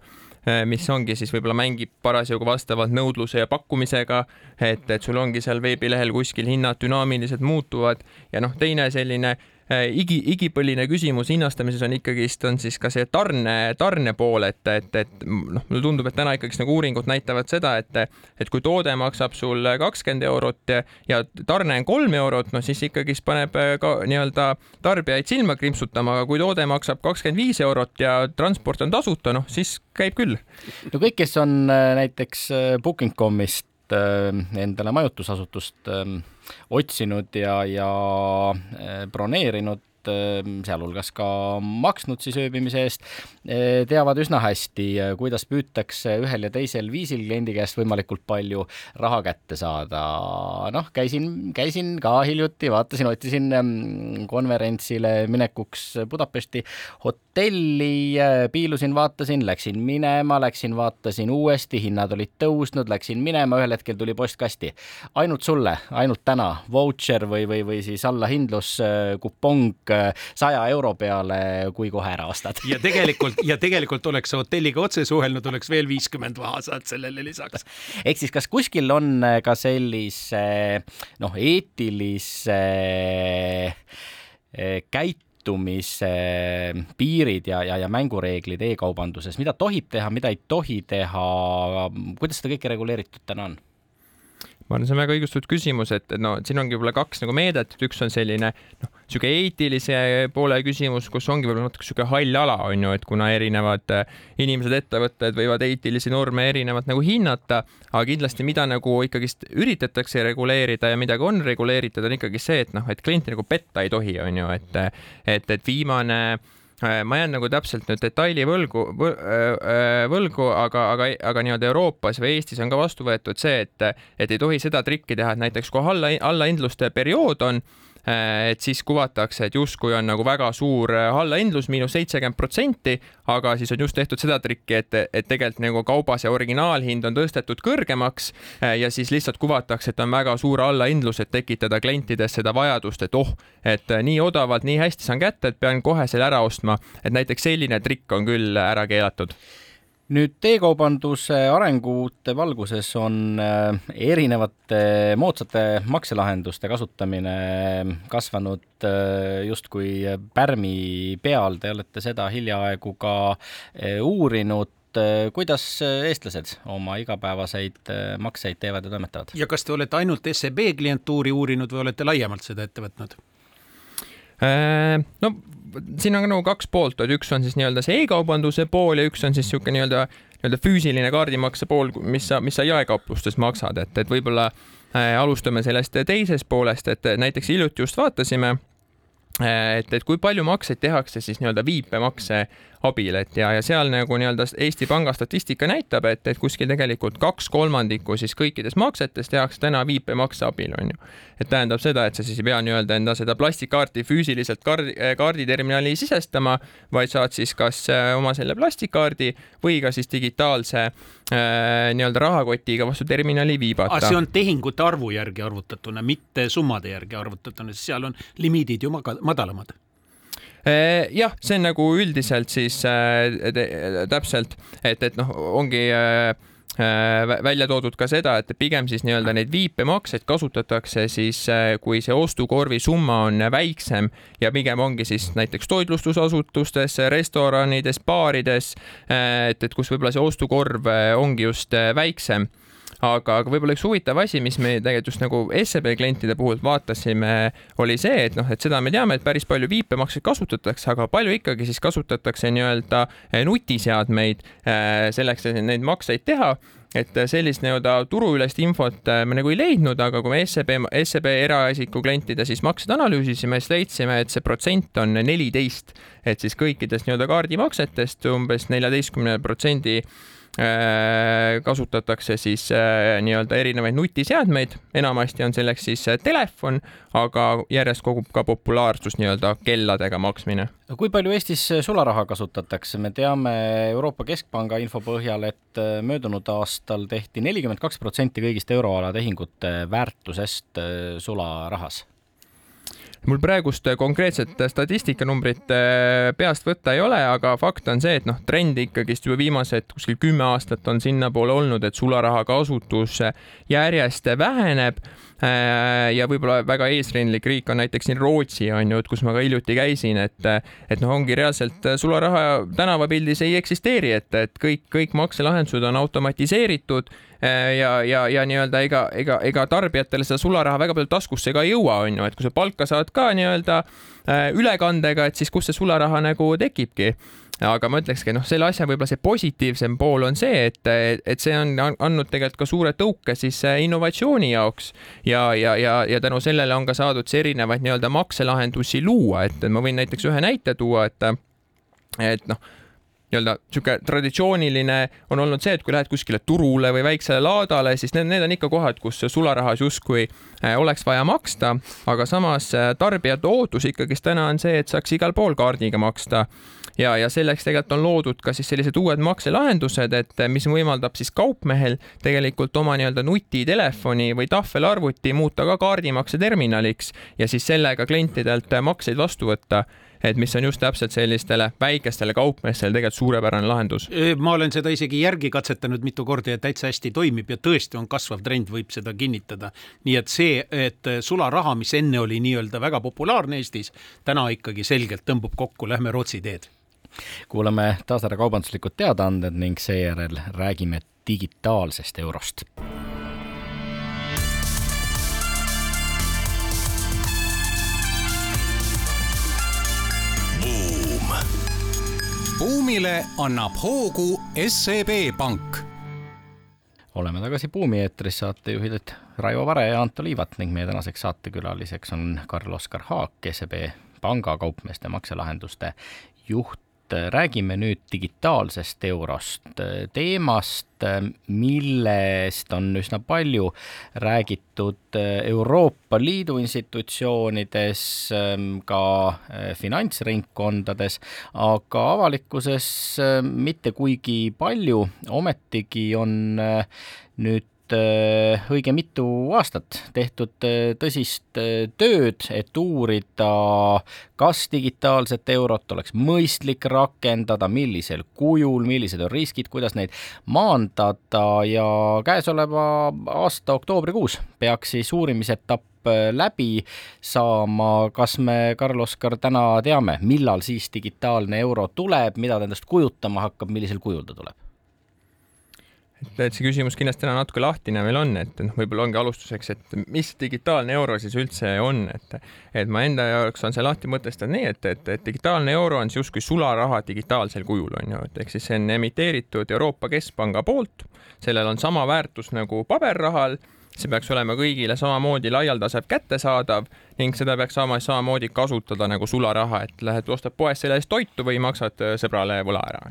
äh, mis ongi siis võib-olla mängib parasjagu vastavalt nõudluse ja pakkumisega, et, et sul ongi seal veebilehel kuskil hinnad dünaamiliselt muutuvad ja noh, teine selline Äh, igi, igipõline küsimus hinnastamises on ikkagist, on siis ka see tarne, tarne pool, et, et, et noh, mulle tundub, et täna ikkagist nagu uuringud näitavad seda, et, et kui toode maksab sul kakskümmend eurot ja, ja tarne on kolm eurot, no siis ikkagist paneb äh, ka nii-öelda tarbijaid silma krimpsutama, aga kui toode maksab kakskümmend viis eurot ja transport on tasuta, noh siis käib küll. no kõik, kes on äh, näiteks Booking.com'ist endale majutusasutust ähm, otsinud ja, ja äh, broneerinud sealhulgas ka maksnud siis ööbimise eest, eh, teavad üsna hästi, eh, kuidas püütakse ühel ja teisel viisil kliendi käest võimalikult palju raha kätte saada. noh, käisin, käisin ka hiljuti, vaatasin, otsisin ehm, konverentsile minekuks Budapesti hotelli, eh, piilusin, vaatasin, läksin minema, läksin, vaatasin uuesti, hinnad olid tõusnud, läksin minema, ühel hetkel tuli postkasti. ainult sulle, ainult täna, vautšer või, või, või siis allahindlus, kupong saja euro peale, kui kohe ära ostad. ja tegelikult, ja tegelikult oleks sa hotelliga otse suhelnud, oleks veel viiskümmend maha saanud sellele lisaks. ehk siis, kas kuskil on ka sellise noh, eetilise eh, käitumise piirid ja, ja, ja mängureeglid e-kaubanduses, mida tohib teha, mida ei tohi teha, kuidas seda kõike reguleeritud täna on? Ma arvan, see on väga õigustatud küsimus, et no siin ongi võib-olla kaks nagu meedet, et üks on selline noh, sihuke eetilise poole küsimus, kus ongi võib-olla natuke sihuke hall ala on ju, et kuna erinevad äh, inimesed, ettevõtted võivad eetilisi norme erinevalt nagu hinnata, aga kindlasti, mida nagu ikkagist üritatakse reguleerida ja mida ka on reguleeritud, on ikkagi see, et noh, et klienti nagu petta ei tohi, on ju, et, et, et viimane äh, ma jään nagu täpselt nüüd detaili võlgu, äh, võlgu, aga, aga, aga nii-öelda Euroopas või Eestis on ka vastu võetud see, et, et ei tohi seda trikki teha, et näiteks kui alla, allahindluste periood on, Äh, et siis kuvatakse, et justkui on nagu väga suur äh, allahindlus, miinus seitsekümmend protsenti, aga siis on just tehtud seda trikki, et, et tegelikult nagu kauba see originaalhind on tõstetud kõrgemaks äh, ja siis lihtsalt kuvatakse, et on väga suur allahindlus, et tekitada klientides seda vajadust, et oh, et nii odavalt, nii hästi saan kätte, et pean kohe selle ära ostma, et näiteks selline trikk on küll ära keelatud nüüd e-kaubanduse arengute valguses on äh, erinevate moodsate makselahenduste kasutamine kasvanud äh, justkui pärmi peal, te olete seda hiljaaegu ka äh, uurinud kuidas eestlased oma igapäevaseid makseid teevad ja toimetavad? ja kas te olete ainult SEB klientuuri uurinud või olete laiemalt seda ette võtnud? no siin on nagu kaks poolt, et üks on siis nii-öelda see e-kaubanduse pool ja üks on siis niisugune nii-öelda, nii-öelda füüsiline kaardimakse pool, mis sa, mis sa jaekauplustes maksad, et, et võib-olla äh, alustame sellest teisest poolest, et näiteks hiljuti just vaatasime äh, et, et kui palju makseid tehakse siis nii-öelda viipemakse abil, et ja, ja seal nagu nii-öelda Eesti Panga statistika näitab, et, et kuskil tegelikult kaks kolmandikku siis kõikidest maksetest tehakse täna viipemakse abil, on ju. et tähendab seda, et sa siis ei pea nii-öelda enda seda plastikkaarti füüsiliselt kaardi, kaarditerminali sisestama, vaid saad siis kas äh, oma selle plastikkaardi või ka siis digitaalse äh, nii-öelda rahakotiga vastu terminali viibata. see on tehingute arvu järgi arvutatuna, mitte summade järgi arvutatuna, sest seal on limiidid ju madalamad Eh, jah, see on nagu üldiselt siis äh, täpselt, et, et noh, ongi äh, välja toodud ka seda, et pigem siis nii-öelda neid viipemakseid kasutatakse siis, kui see ostukorvi summa on väiksem ja pigem ongi siis näiteks toitlustusasutustes, restoranides, baarides, et, et kus võib-olla see ostukorv ongi just väiksem aga, aga võib-olla üks huvitav asi, mis me tegelikult just nagu SEB klientide puhul vaatasime, oli see, et noh, et seda me teame, et päris palju viipemakseid kasutatakse, aga palju ikkagi siis kasutatakse nii-öelda eh, nutiseadmeid eh, selleks, et neid makseid teha. Et sellist nii-öelda turuülest infot eh, me nagu ei leidnud, aga kui me SEB, SEB eraisiku klientide siis maksed analüüsisime, siis leidsime, et see protsent on neliteist, et siis kõikidest nii-öelda kaardimaksetest umbes neljateistkümne protsendi kasutatakse siis äh, nii-öelda erinevaid nutiseadmeid, enamasti on selleks siis äh, telefon, aga järjest kogub ka populaarsust nii-öelda kelladega maksmine. kui palju Eestis sularaha kasutatakse, me teame Euroopa Keskpanga info põhjal, et möödunud aastal tehti nelikümmend kaks protsenti kõigist euroala tehingute väärtusest sularahas mul praegust konkreetset statistikanumbrit äh, peast võtta ei ole, aga fakt on see, et noh, trend ikkagist juba viimased kuskil kümme aastat on sinnapoole olnud, et sularaha kasutus järjest väheneb. äh, ja võib-olla väga eesrindlik riik on näiteks siin Rootsi on ju, et kus ma ka hiljuti käisin, et et noh, ongi reaalselt sularaha tänavapildis ei eksisteeri, et, et kõik, kõik makselahendused on automatiseeritud Äh, ja, ja, ja nii-öelda ega, ega, ega tarbijatele seda sularaha väga palju taskusse ka ei jõua, on ju, et kui sa palka saad ka nii-öelda äh, ülekandega, et siis kust see sularaha nagu tekibki aga ma ütlekski, noh, selle asja võib-olla see positiivsem pool on see, et, et see on andnud tegelikult ka suure tõuke siis äh, innovatsiooni jaoks. Ja, ja, ja, ja tänu sellele on ka saadud see erinevaid nii-öelda makselahendusi luua, et ma võin näiteks ühe näite tuua, et, et noh nii-öelda niisugune traditsiooniline on olnud see, et kui lähed kuskile turule või väiksele laadale, siis need, need on ikka kohad, kus sularahas justkui äh, oleks vaja maksta, aga samas äh, tarbijate ootus ikkagist täna on see, et saaks igal pool kaardiga maksta ja, ja selleks tegelikult on loodud ka siis sellised uued makselahendused, et äh, mis võimaldab siis kaupmehel tegelikult oma nii-öelda nutitelefoni või tahvelarvuti muuta ka kaardimakseterminaliks ja siis sellega klientidelt makseid vastu võtta et mis on just täpselt sellistele väikestele kaupmeestele tegelikult suurepärane lahendus. ma olen seda isegi järgi katsetanud mitu korda ja täitsa hästi toimib ja tõesti on kasvav trend, võib seda kinnitada. nii et see, et sularaha, mis enne oli nii-öelda väga populaarne Eestis, täna ikkagi selgelt tõmbub kokku, lähme Rootsi teed kuulame taas ära kaubanduslikud teadaanded ning seejärel räägime digitaalsest eurost. Boom.. buumile annab hoogu SEB Pank. Oleme tagasi Buumi eetris, saatejuhid Raivo Vare ja Anto Liivat ning meie tänaseks saatekülaliseks on Karl-Oskar Haak, SEB panga kaupmeeste makselahenduste juht räägime nüüd digitaalsest eurost, teemast, millest on üsna palju räägitud Euroopa Liidu institutsioonides, ka finantsringkondades, aga avalikkuses mitte kuigi palju, ometigi on nüüd Äh, õige mitu aastat tehtud äh, tõsist äh, tööd, et uurida, kas digitaalset eurot oleks mõistlik rakendada, millisel kujul, millised on riskid, kuidas neid maandada ja käesoleva aasta oktoobrikuus peaks siis uurimisetapp läbi saama, kas me, Karl-Oskar, täna teame, millal siis digitaalne euro tuleb, mida ta endast kujutama hakkab, millisel kujul ta tuleb? Et, et see küsimus kindlasti täna natuke lahtine meil on, et noh, võib-olla ongi alustuseks, et mis digitaalne euro siis üldse on, et et ma enda jaoks on see lahti mõtestada nii, et, et, et digitaalne euro on justkui sularaha digitaalsel kujul on ju, et ehk siis see on emiteeritud Euroopa Keskpanga poolt, sellel on sama väärtus nagu paberrahal see peaks olema kõigile samamoodi laialdaselt kättesaadav ning seda peaks saama samamoodi kasutada nagu sularaha, et lähed ostad poes selle eest toitu või maksad sõbrale võla ära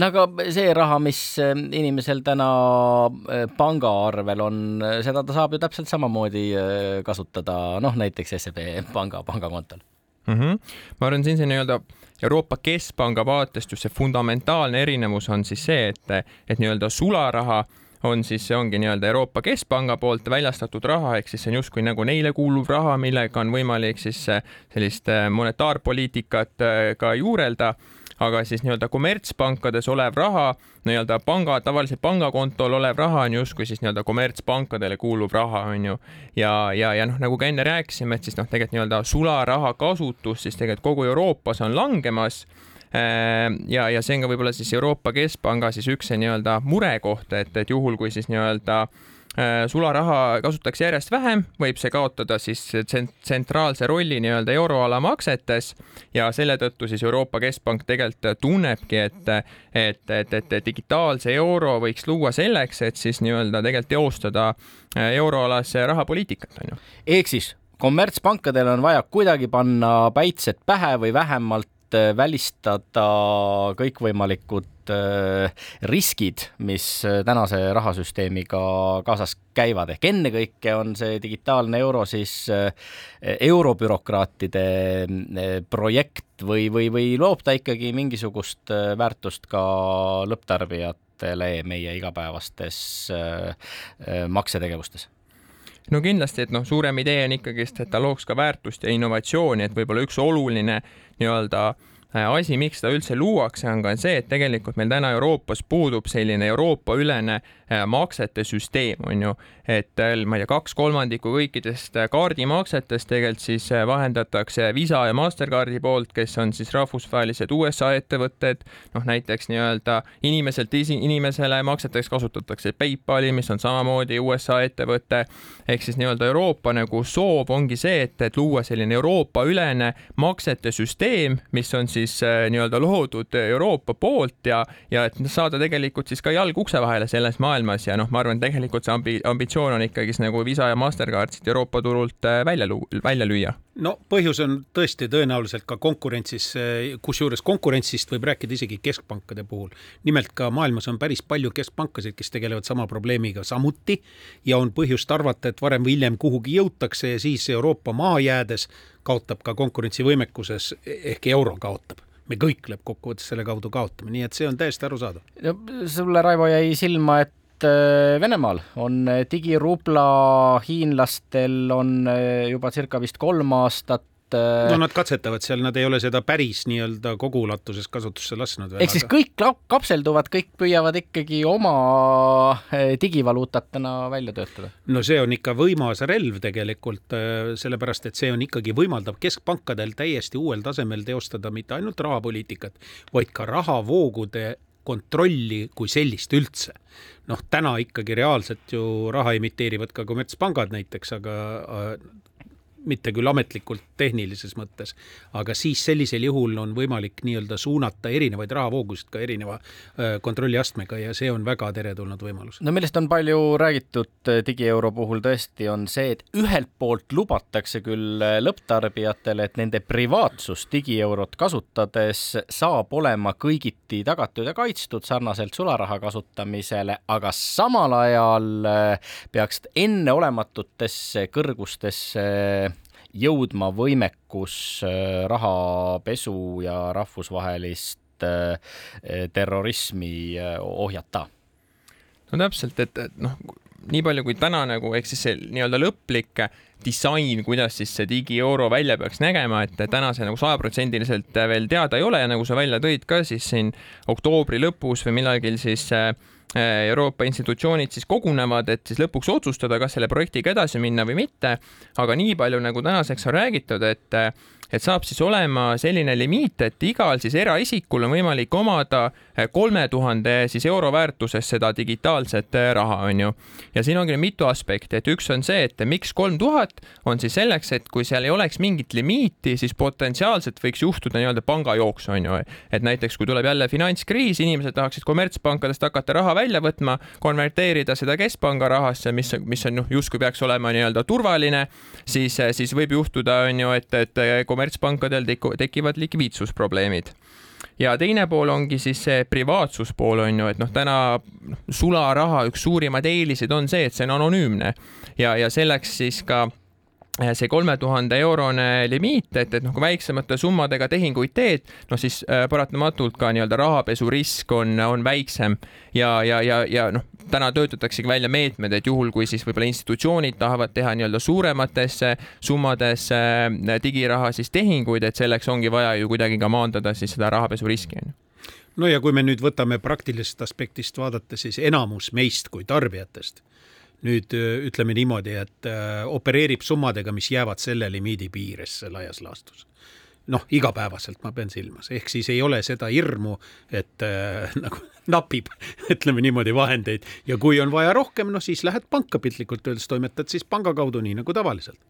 no aga see raha, mis äh, inimesel täna äh, pangaarvel on, äh, seda ta saab ju täpselt samamoodi kasutada, noh näiteks SEB panga pangakontol mm. -hmm. ma arvan, siin see nii-öelda Euroopa Keskpanga vaatest just see fundamentaalne erinevus on siis see, et, et nii-öelda sularaha on siis, see ongi nii-öelda Euroopa Keskpanga poolt väljastatud raha, ehk siis see on justkui nagu neile kuuluv raha, millega on võimalik siis sellist monetaarpoliitikat ka juurelda aga siis nii-öelda kommertspankades olev raha, nii-öelda panga, tavaliselt pangakontol olev raha on justkui siis nii-öelda kommertspankadele kuuluv raha, on ju. ja, ja, ja noh, nagu ka enne rääkisime, et siis noh, tegelikult nii-öelda sularaha kasutus siis tegelikult kogu Euroopas on langemas äh, ja, ja see on ka võib-olla siis Euroopa Keskpanga siis üks see nii-öelda murekoht, et, et juhul, kui siis nii-öelda äh, sularaha kasutatakse järjest vähem, võib see kaotada siis tsentraalse rolli nii-öelda euroala maksetes ja selle tõttu siis Euroopa Keskpank tegelikult tunnebki, et, et, et, et digitaalse euro võiks luua selleks, et siis nii-öelda tegelikult teostada äh, euroalas rahapoliitikat, on ju. ehk siis kommertspankadel on vaja kuidagi panna päitsed pähe või vähemalt äh, välistada kõikvõimalikud Äh, riskid, mis äh, tänase rahasüsteemiga kaasas käivad, ehk ennekõike on see digitaalne euro siis äh, eurobürokraatide projekt või, või, või loob ta ikkagi mingisugust väärtust ka lõpptarbijatele meie igapäevastes maksetegevustes? no kindlasti, et noh, suurem idee on ikkagist, et ta looks ka väärtust ja innovatsiooni, et võib-olla üks oluline nii-öelda Äh, asi, miks seda üldse luuakse, on ka see, et tegelikult meil täna Euroopas puudub selline Euroopa-ülene äh, maksete süsteem, on ju, et äh, ma ei tea, kaks kolmandikku kõikidest kaardimaksetest tegelikult siis vahendatakse Visa ja Mastercardi poolt, kes on siis rahvusvahelised USA ettevõtted, noh näiteks nii-öelda inimeselt inimesele makseteks kasutatakse PayPali, mis on samamoodi USA ettevõte, ehk siis nii-öelda Euroopa nagu soov ongi see, et, et luua selline Euroopa-ülene maksete süsteem, mis on siis äh, nii-öelda loodud Euroopa poolt ja, ja et saada tegelikult siis ka jalg ukse vahele selles maailmas ja noh, ma arvan, tegelikult see ambi-, ambitsioon on ikkagist nagu Visa ja Mastercard siit Euroopa turult äh, välja lu-, välja lüüa no põhjus on tõesti tõenäoliselt ka konkurentsis, kusjuures konkurentsist võib rääkida isegi keskpankade puhul. nimelt ka maailmas on päris palju keskpankasid, kes tegelevad sama probleemiga samuti ja on põhjust arvata, et varem või hiljem kuhugi jõutakse ja siis Euroopa maha jäädes kaotab ka konkurentsivõimekuses ehk euro kaotab me kõik lõppkokkuvõttes selle kaudu kaotame, nii et see on täiesti arusaadav. no sulle, Raivo, jäi silma, et Äh, Venemaal on äh, digirubla, hiinlastel on äh, juba circa vist kolm aastat no nad katsetavad seal, nad ei ole seda päris nii-öelda kogu ulatuses kasutusse lasknud. ehk siis kõik kapselduvad, kõik püüavad ikkagi oma digivaluutat täna välja töötada? no see on ikka võimas relv tegelikult, sellepärast et see on ikkagi võimaldab keskpankadel täiesti uuel tasemel teostada mitte ainult rahapoliitikat, vaid ka rahavoogude kontrolli kui sellist üldse. noh, täna ikkagi reaalselt ju raha emiteerivad ka kommertspangad näiteks, aga mitte küll ametlikult tehnilises mõttes, aga siis sellisel juhul on võimalik nii-öelda suunata erinevaid rahavoogusid ka erineva äh, kontrolliastmega ja see on väga teretulnud võimalus. no millest on palju räägitud äh, digieuro puhul tõesti, on see, et ühelt poolt lubatakse küll äh, lõpptarbijatele, et nende privaatsus digieurot kasutades saab olema kõigiti tagatud ja kaitstud sarnaselt sularaha kasutamisele, aga samal ajal peaks enneolematutesse kõrgustesse jõudma võimekus äh, rahapesu ja rahvusvahelist äh, terrorismi äh, ohjata? no täpselt, et, et noh, nii palju kui täna nagu ehk siis see nii-öelda lõplik disain, kuidas siis see digieuro välja peaks nägema, et täna see nagu sajaprotsendiliselt veel teada ei ole ja nagu sa välja tõid ka siis siin oktoobri lõpus või millalgi siis äh, Euroopa institutsioonid siis kogunevad, et siis lõpuks otsustada, kas selle projektiga edasi minna või mitte. aga nii palju nagu tänaseks on räägitud, et et saab siis olema selline limiit, et igal siis eraisikul on võimalik omada eh, kolme tuhande siis euro väärtuses seda digitaalset eh, raha, on ju. ja siin ongi mitu aspekti, et üks on see, et miks kolm tuhat, on siis selleks, et kui seal ei oleks mingit limiiti, siis potentsiaalselt võiks juhtuda nii-öelda pangajooks, on ju. et näiteks kui tuleb jälle finantskriis, inimesed tahaksid kommertspankadest hakata raha välja võtma, konverteerida seda keskpanga rahasse, mis, mis on noh, justkui peaks olema nii-öelda turvaline, siis, siis võib juhtuda, on ju, et, et kommertspankadel tekivad likviidsusprobleemid. Ja teine pool ongi siis see privaatsuspool on ju, et noh, täna sularaha üks suurimaid eeliseid on see, et see on anonüümne. Ja, ja selleks siis ka see kolme tuhande eurone limiit, et, et noh, kui väiksemate summadega tehinguid teed, noh siis äh, paratamatult ka nii-öelda rahapesurisk on, on väiksem. Ja, ja, ja, ja noh, täna töötataksegi välja meetmed, et juhul, kui siis võib-olla institutsioonid tahavad teha nii-öelda suurematesse summadesse äh, digiraha siis tehinguid, et selleks ongi vaja ju kuidagi ka maandada siis seda rahapesuriski, on ju. No ja kui me nüüd võtame praktilisest aspektist vaadata, siis enamus meist kui tarbijatest nüüd ütleme niimoodi, et opereerib summadega, mis jäävad selle limiidi piiresse laias laastus. noh, igapäevaselt ma pean silmas, ehk siis ei ole seda hirmu, et äh, nagu napib, ütleme niimoodi, vahendeid. Ja kui on vaja rohkem, no siis lähed panka piltlikult öeldes, toimetad siis panga kaudu, nii nagu tavaliselt.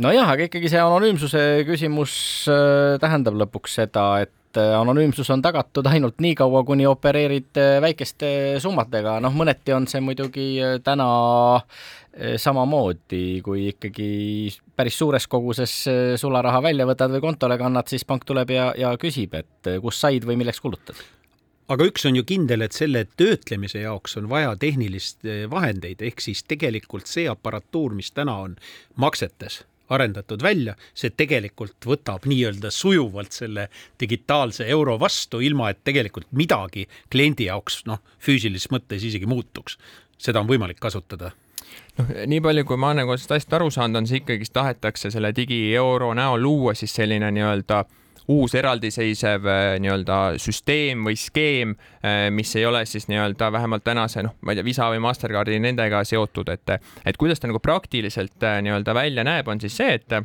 nojah, aga ikkagi see anonüümsuse küsimus äh, tähendab lõpuks seda, et et äh, anonüümsus on tagatud ainult nii kaua, kuni opereerid äh, väikeste summadega, noh, mõneti on see muidugi äh, täna samamoodi, kui ikkagi päris suures koguses sularaha välja võtad või kontole kannad, siis pank tuleb ja, ja küsib, et kus said või milleks kulutad. Aga üks on ju kindel, et selle töötlemise jaoks on vaja tehnilist vahendeid, ehk siis tegelikult see aparatuur, mis täna on maksetes arendatud välja, see tegelikult võtab nii-öelda sujuvalt selle digitaalse euro vastu, ilma et tegelikult midagi kliendi jaoks noh, füüsilises mõttes isegi muutuks. seda on võimalik kasutada noh, nii palju, kui ma nagu sellest asjast aru saanud, on see ikkagist tahetakse selle digieuro näol luua siis selline nii-öelda äh, uus eraldiseisev äh, nii-öelda süsteem või skeem, äh, mis ei ole siis nii-öelda vähemalt tänase noh, ma ei tea, Visa või Mastercardi nendega seotud, et, et kuidas ta nagu praktiliselt äh, nii-öelda välja näeb, on siis see, et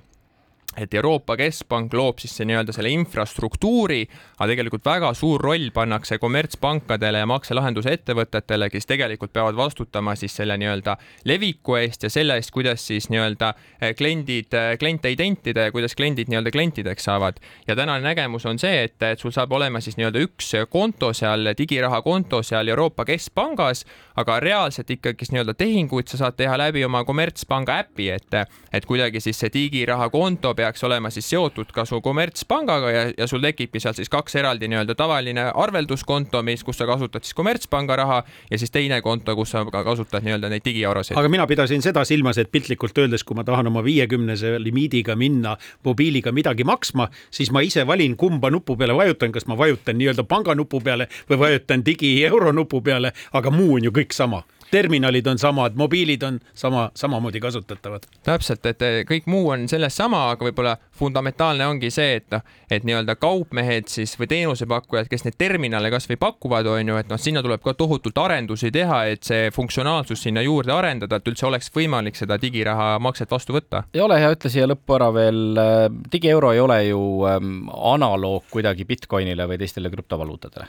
et Euroopa Keskpank loob siis see nii-öelda selle infrastruktuuri, aga tegelikult väga suur roll pannakse kommertspankadele ja makselahenduse ettevõtetele, kes tegelikult peavad vastutama siis selle nii-öelda leviku eest ja selle eest, kuidas siis nii-öelda eh, kliendid, eh, kliente identida ja kuidas kliendid nii-öelda klientideks saavad. ja tänane nägemus on see, et, et sul saab olema siis nii-öelda üks konto seal, digiraha konto seal Euroopa Keskpangas, aga reaalselt ikkagi nii-öelda tehinguid sa saad teha läbi oma kommertspanga äpi, et, et kuidagi siis see digiraha konto peab peaks olema siis seotud ka su kommertspangaga ja, ja sul tekibki seal siis kaks eraldi nii-öelda tavaline arvelduskonto, mis, kus sa kasutad siis kommertspanga raha ja siis teine konto, kus sa ka kasutad nii-öelda neid digieurosid. aga mina pidasin seda silmas, et piltlikult öeldes, kui ma tahan oma viiekümnese limiidiga minna mobiiliga midagi maksma, siis ma ise valin, kumba nupu peale vajutan, kas ma vajutan nii-öelda panganupu peale või vajutan digieuro nupu peale, aga muu on ju kõik sama terminalid on samad, mobiilid on sama, samamoodi kasutatavad. täpselt, et kõik muu on sellest sama, aga võib-olla fundamentaalne ongi see, et noh, et nii-öelda kaupmehed siis või teenusepakkujad, kes neid terminale kasvõi pakuvad, on ju, et noh, sinna tuleb ka tohutult arendusi teha, et see funktsionaalsus sinna juurde arendada, et üldse oleks võimalik seda digiraha makset vastu võtta. ja ole hea, ütle siia lõppu ära veel, äh, digieuro ei ole ju ähm, analoog kuidagi Bitcoinile või teistele krüptovaluutadele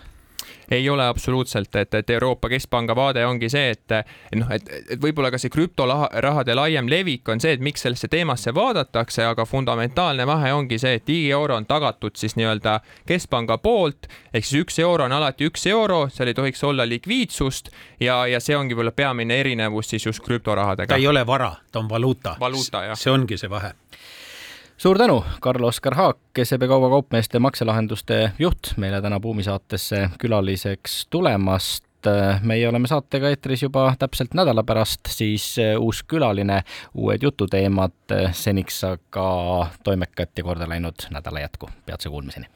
ei ole absoluutselt, et, et Euroopa Keskpanga vaade ongi see, et, noh, et, et võib-olla ka see krüptorahade laiem levik on see, et miks sellesse teemasse vaadatakse, aga fundamentaalne vahe ongi see, et digieuro on tagatud siis nii-öelda keskpanga poolt, ehk siis üks euro on alati üks euro, seal ei tohiks olla likviidsust ja, ja see ongi võib-olla peamine erinevus siis just krüptorahadega. ta ei ole vara, ta on valuuta. valuuta, see ongi see vahe suur tänu, Karl-Oskar Haak, SEB Kauba Kaupmeeste makselahenduste juht, meile täna Buumi saatesse külaliseks tulemast. meie oleme saatega eetris juba täpselt nädala pärast, siis uus külaline, uued jututeemad, seniks aga toimekat ja korda läinud nädala jätku. peatse kuulmiseni.